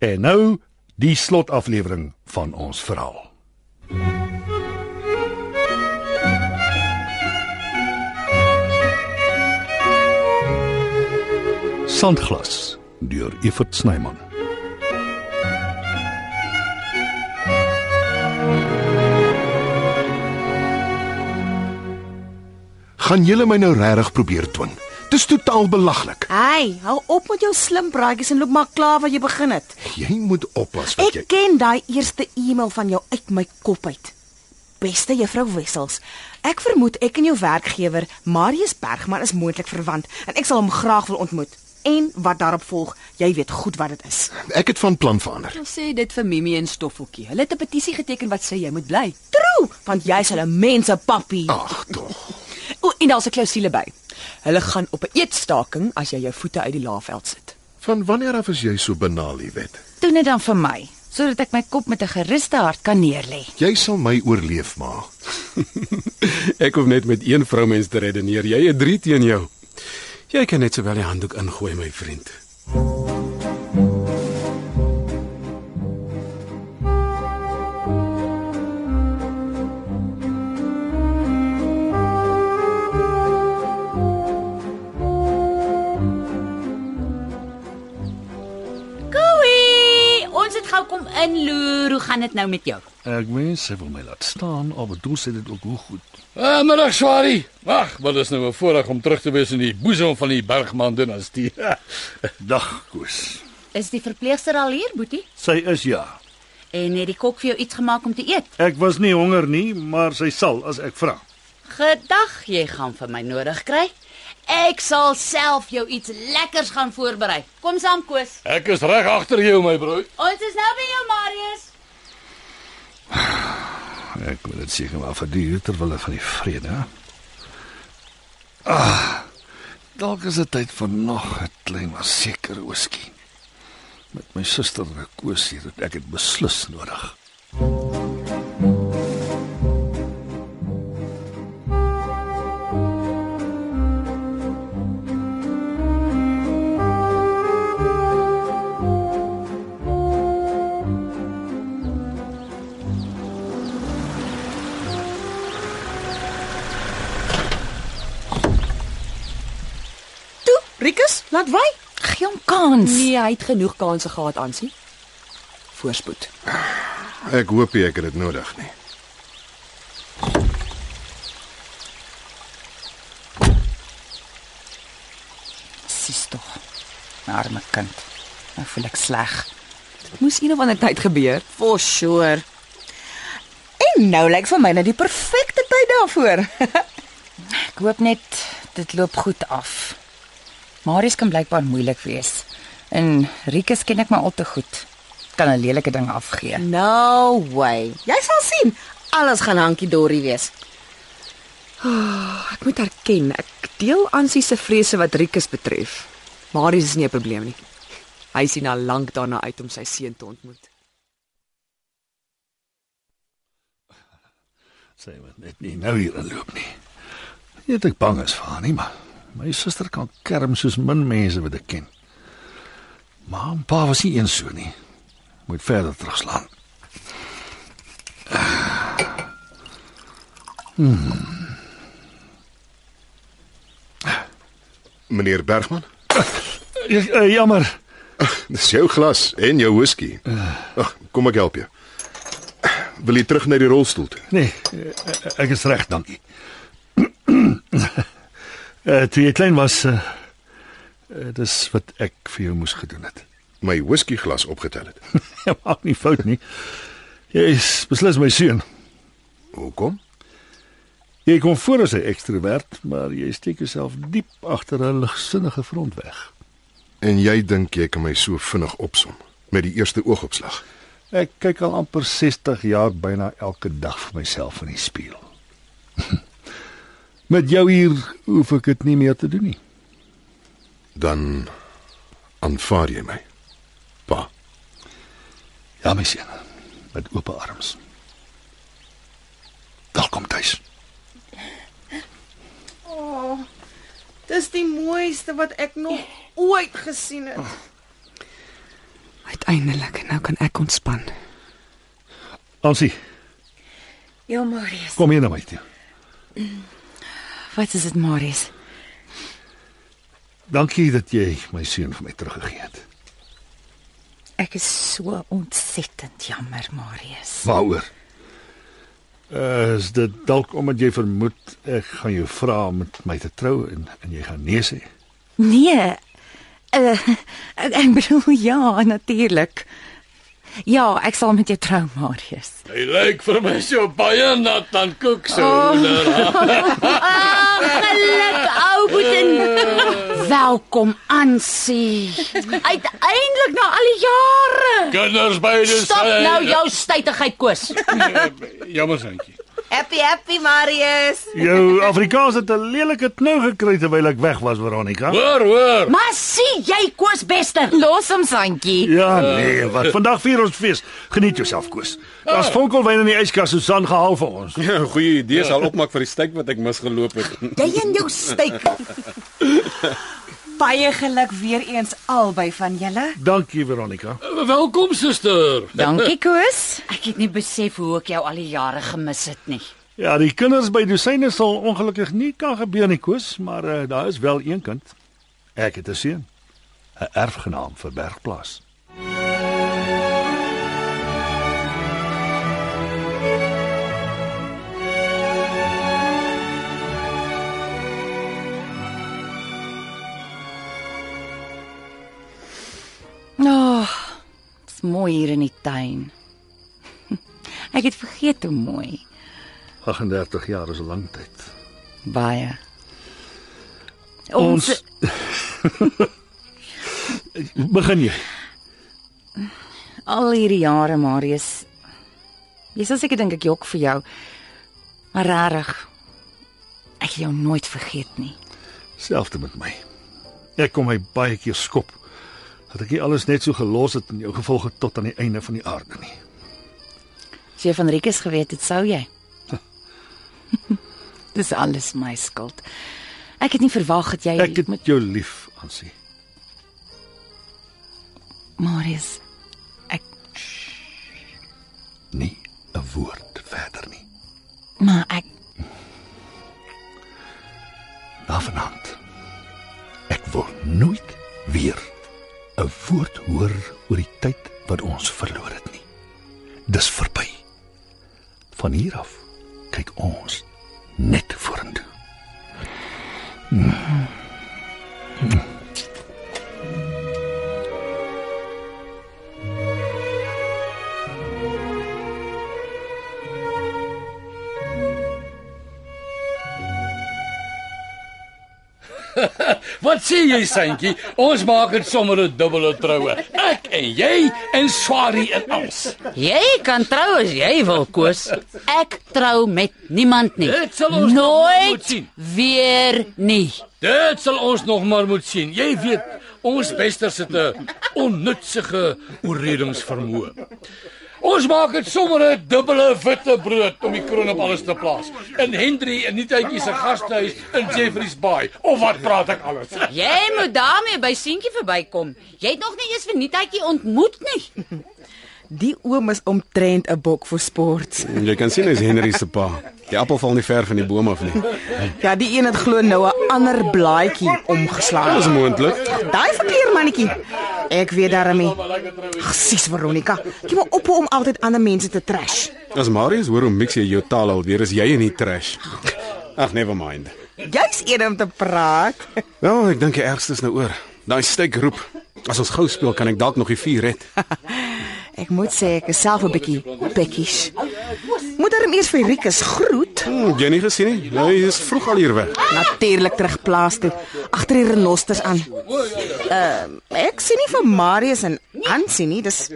En nou die slotaflewering van ons verhaal. Sandglas deur Evert Snyman. Gaan julle my nou regtig probeer dwing? Dis totaal belaglik. Hey, hou op met jou slim praatjies en loop maar klaar waar jy begin het. Jy moet oppas wat jy Ek ken daai eerste e-mail van jou uit my kop uit. Beste juffrou Wessels, ek vermoed ek en jou werkgewer, Marius Bergman is moontlik verwant en ek sal hom graag wil ontmoet. En wat daarop volg, jy weet goed wat dit is. Ek het van plan verander. Ons sê dit vir Mimi en Stoffeltjie. Hulle het 'n petisie geteken wat sê jy moet bly. True, want jy's hulle mense pappie. Ag, tog. O, en daar's 'n klousule by. Hulle gaan op 'n eetstaking as jy jou voete uit die laafveld sit. Van wanneer af is jy so benaal, die wet? Doen dit dan vir my, sodat ek my kop met 'n geruste hart kan neerlê. Jy sal my oorleef, ma. Ek hoef net met een vroumens te redeneer. Jy het 3 teen jou. Jy kan net sowel die handdoek ingooi, my vriend. Inloer. Hoe gaan dit nou met jou? Ek mens sy wil my laat staan, al bedoel sy dit ook hoe goed. Ah, middag Swari. Wag, wat is nou 'n voorreg om terug te wees in die boesem van die Bergman dinastie. Dag, Koos. Is die verpleegster al hier, Boetie? Sy is ja. En het die kok vir jou iets gemaak om te eet? Ek was nie honger nie, maar sy sal as ek vra. Gedag, jy gaan vir my nodig kry. Ek sal self jou iets lekkers gaan voorberei. Kom saam, Koos. Ek is reg agter jou, my broer. Ons is nou by jou, Marius. Ek wil dit seker maar verduur ter wille van die vrede. Ah. Dalk is dit tyd vir nog 'n klein maar seker whisky. Met my suster Koos hier het ek dit beslis nodig. Toe, Rikus, laat wy. Gee hom kans. Nee, hy het genoeg kansse gehad, Ansie. Voorspoed. Ek hoop ek het dit nodig nie. Sis tog. Arme kind. Nou voel ek sleg. Dit moes een of ander tyd gebeur. For sure. En nou lyk vir my nou die perfekte tyd daarvoor. Ek hoop net dit loop goed af. Marius kan blykbaar moeilik wees. En Rikus ken ek maar al te goed. Kan 'n lelike ding afgee. no way. Jy sal sien. Alles gaan hankie dorie wees. Ek moet erken, ek deel Ansie se vrese wat Rikus betref. Marius is nie 'n probleem nie. Hy sien al lank daarna uit om sy seun te ontmoet. Sy moet net nie nou hier inloop nie. Nie dat ek bang is vir haar nie, maar my suster kan kerm soos min mense wat ek ken. Maar pa was nie eens so nie. Moet verder terugslaan. Meneer Bergman, Ja, uh, jammer. dis jou glas en jou whisky. Ag, kom ek help jou. Wil jy terug na die rolstoel toe? Nee, eh, ek is reg, dankie. Uh, toe jy klein was, uh, uh, dis wat ek vir jou moes gedoen het. My whiskyglas opgetel het. Jy maak nie fout nie. Jy is beslis my seun. Hoekom? Jy kom voor as 'n ekstrovert, maar jy steek jouself diep agter 'n ligsinnige front weg. En jy dink jy kan my so vinnig opsom met die eerste oogopslag? Ek kyk al amper 60 jaar byna elke dag vir myself in die spieël. Met jou hier hoef ek dit nie meer te doen nie. Dan aanvaar jy my. Pa, Ja, my seun, met oop arms. Welkom tuis. Dis die mooiste wat ek nog ooit gesien het. Eindelik, nou kan ek ontspan. Ansie, Ja, Marius. kom hier na my toe. Wat is dit, Marius? Dankie dat jy my seun vir my teruggegee het. Ek is so ontsettend jammer, Marius. Waaroor? Uh, is dit dalk omdat jy vermoed ek gaan jou vra om met my te trou en en jy gaan nee sê? Nee. Uh, ek, bedoel ja, natuurlik. Ja, ek sal met jou trou, Marius. Hy lyk vir my so baie nat aan koek so. Oh. Geluk ou boetin. Welkom Ansie. Uiteindelik na al die jare. Kinders beide Stop nou jou stytigheid Koos. Jammer sentjie. Happy happy Marius. Jou Afrikaans het 'n lelike knou gekry terwyl ek weg was, Veronica. Hoor, hoor. Maar sien jy Koos bester. Los hom, Santjie. Ja, nee, wat vandag vier ons fees. Geniet jouself, Koos. Daar's vonkelwyn in die yskas Susan gehaal vir ons. Ja, goeie idee sal opmaak vir die steek wat ek misgeloop het. Jy en jou steek. Baie geluk weer eens albei van julle. Dankie, Veronica. Welkom suster. Dankie, Koos. Ek het nie besef hoe ek jou al die jare gemis het nie. Ja, die kinders by dosyne sal ongelukkig nie kan gebeur nie, Koos, maar uh, daar is wel een kind. Ek het 'n seun. 'n Erfgenaam vir Bergplaas. Mooi hier in die tuin. Ek het vergeet hoe mooi. 38 jaar is 'n lang tyd. Baie. Ons begin jy. al hierdie jare, Marius. Jy sal seker dink ek jok vir jou. Maar rarig. Ek jou nooit vergeet nie. Selfs met my. Ek kom my baie keer skop dat ek nie alles net so gelos het in jou gevolg het tot aan die einde van die aarde nie. As jy van Rikus geweet het, sou jy. Dis alles my skuld. Ek het nie verwag dat jy Ek het met jou lief, Ansie. Marius. Ek Nie 'n woord verder nie. maar ek Na vanaand. Ek wil nooit weer 'n woord hoor oor die tyd wat ons verloor het nie. Dis verby. Van hier af kyk ons net vorentoe. Wat sê jy Santjie? Ons maak dit sommer 'n dubbele troue. Ek en jy en Swari en ons. Jy kan trou as jy wil Koos. Ek trou met niemand nie. Dit sal ons Nooit sien. weer nie. Dit sal ons nog maar moet sien. Jy weet, ons bester sit 'n onnutsige oorredingsvermoë. Ons maak dit sommer 'n dubbele witte brood om die kroon op alles te plaas. In Henry en Nietuitjie se gastehuis in Jeffreys Bay. Of wat praat ek alles? Jy moet daarmee by seentjie verbykom. Jy het nog nie eens vir Nietuitjie ontmoet nie. Die oom is omtrent 'n bok vir sport. Jy kan sien hy's Henry se pa. Die appel val nie ver van die boom af nie. Ja, die een het glo nou 'n ander blaadjie omgeslaan. Dis moontlik. Daai verkeer mannetjie. Ek weet daarmee. Sis Veronica, jy moet ophou om altyd ander mense te trash. As Marius hoor hoe mix jy jou taal alweer, is jy in die trash. Ag, never mind. Jy's een om te praat. Wel, ek dink die ergste is nou oor. Daai steek roep. As ons gou speel, kan ek dalk nog die vuur red. Ek moet sê ek is self 'n bietjie pekkies. Moet hom eers vir Rikus groet. Hm, jy nie gesien nie? Hy is vroeg al hier weg. Natuurlik terug plaas toe, agter die renosters aan. Ehm uh, ek sien nie vir Marius en Ansie nie, dis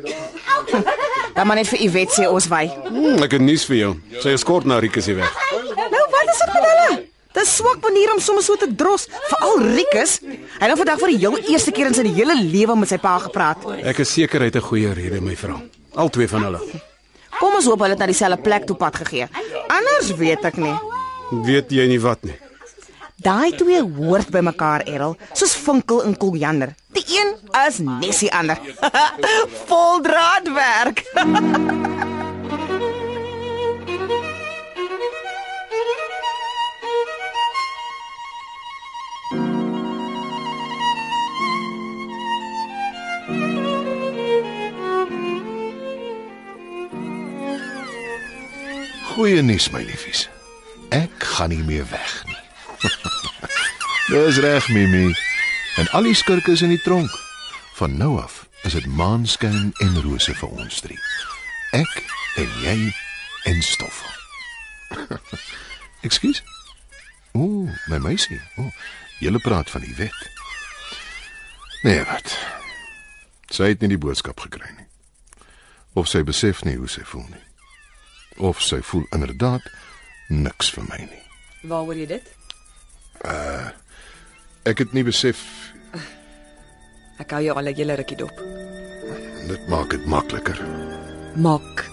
Dan maar net vir Iwet sê ons wy. Hm, ek het nuus vir jou. Sy is kort na Rikus hier weg. Nou wat is dit met hulle? Dis swak manier om sommer so te dros, veral Rikus. Hy het nou vandag vir die heel eerste keer in sy hele lewe met sy pa gepraat. Ek is seker hy het 'n goeie rede, my vrou. Al twee van hulle. Kom ons hoop hulle het na dieselfde plek toe pad gegee. Anders weet ek nie. Weet jy nie wat nie. Daai twee hoort by mekaar, Errol, soos vinkel en koljander. Die een is nes die ander. Vol draadwerk. Goeie nuus my liefies. Ek gaan nie meer weg nie. Dis reg, Mimi. En al die skurke is in die tronk. Van nou af is dit maanskyn en rose vir ons drie. Ek en jy en Stoffel. Ekskuus. Ooh, my meisie. Ooh, julle praat van die wet. Nee, wat? Sy het nie die boodskap gekry nie. Of sy besef nie hoe sy voel nie. Of sy voel inderdaad niks vir my nie. Waaroor jy dit? Ek het nie besef Ek hou jou al 'n hele rukkie dop. dit maak dit makliker Maak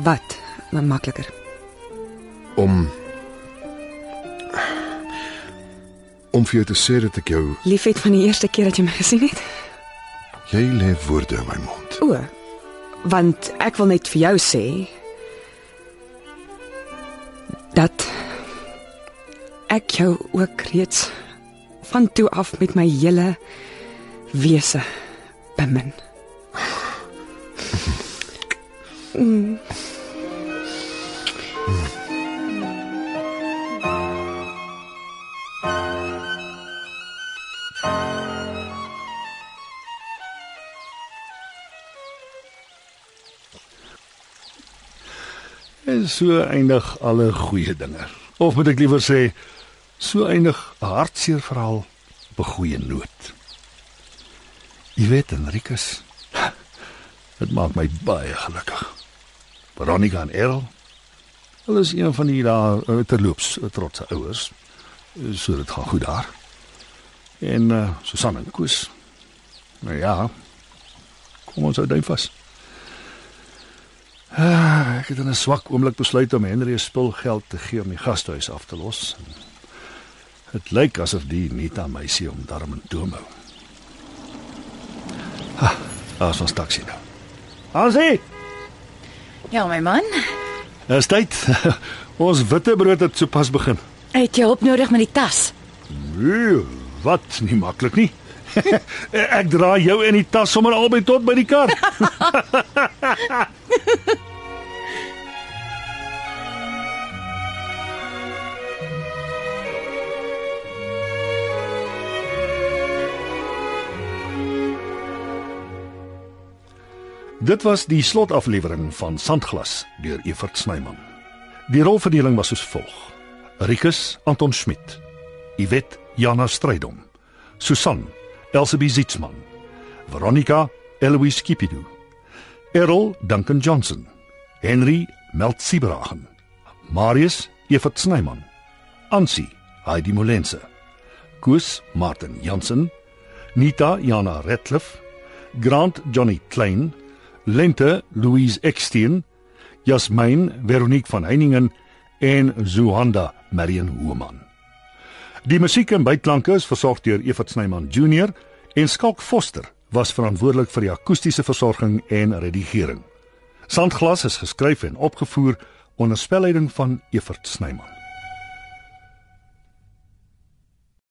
wat? Maar makliker. om om vir jou te sê dat ek jou Liefhet van die eerste keer dat jy my gesien het. jy lê woorde in my mond. O. Want ek wil net vir jou sê dat ek jou ook reeds van toe af met my hele wese bemin. En so eindig alle goeie dinge. Of moet ek liewer sê, so eindig 'n hartseer verhaal op 'n goeie noot. Jy weet, Enrikus, dit maak my baie gelukkig. Veronica en Errol, hulle is een van die daar terloops trotse ouers. So dit gaan goed daar. En uh, Susan en Koos. Nou ja. Kom ons hou duim vas. Ah, ek het in 'n swak oomblik besluit om Henry se spulgeld te gee om die gastehuis af te los. Dit lyk asof die Nita meisie om darm en toom hou. Ah, as ons taxi nou. Hansie, Ja, my man. is tyd. ons witbrood het sopas begin. Het jy hulp nodig met die tas? Nee, wat nie maklik nie. ek dra jou in die tas sommer albei tot by die kar. Dit was die slotaflewering van Sandglas deur Evert Snyman. Die rolverdeling was soos volg: Rikus Anton Schmidt, Iwet Jana Strydom, Susan Elsabie Zietsman, Veronica Eloise Kipidu, Errol Duncan Johnson, Henry Melt Siebragen, Marius Evert Snyman, Ansie Heidi Molense, Koos Martin Jansen, Nita Jana Ratcliffe, Grant Johnny Klein, Lente Louise Eksteen, Jasmine Veronique van Heiningen en Zuhanda Marion Human. Die musiek en byklanke is versorg deur Evert Snyman Junior en Skalk Foster was verantwoordelik vir die akoestiese versorging en redigering. Sandglas is geskryf en opgevoer onder spelleiding van Evert Snyman.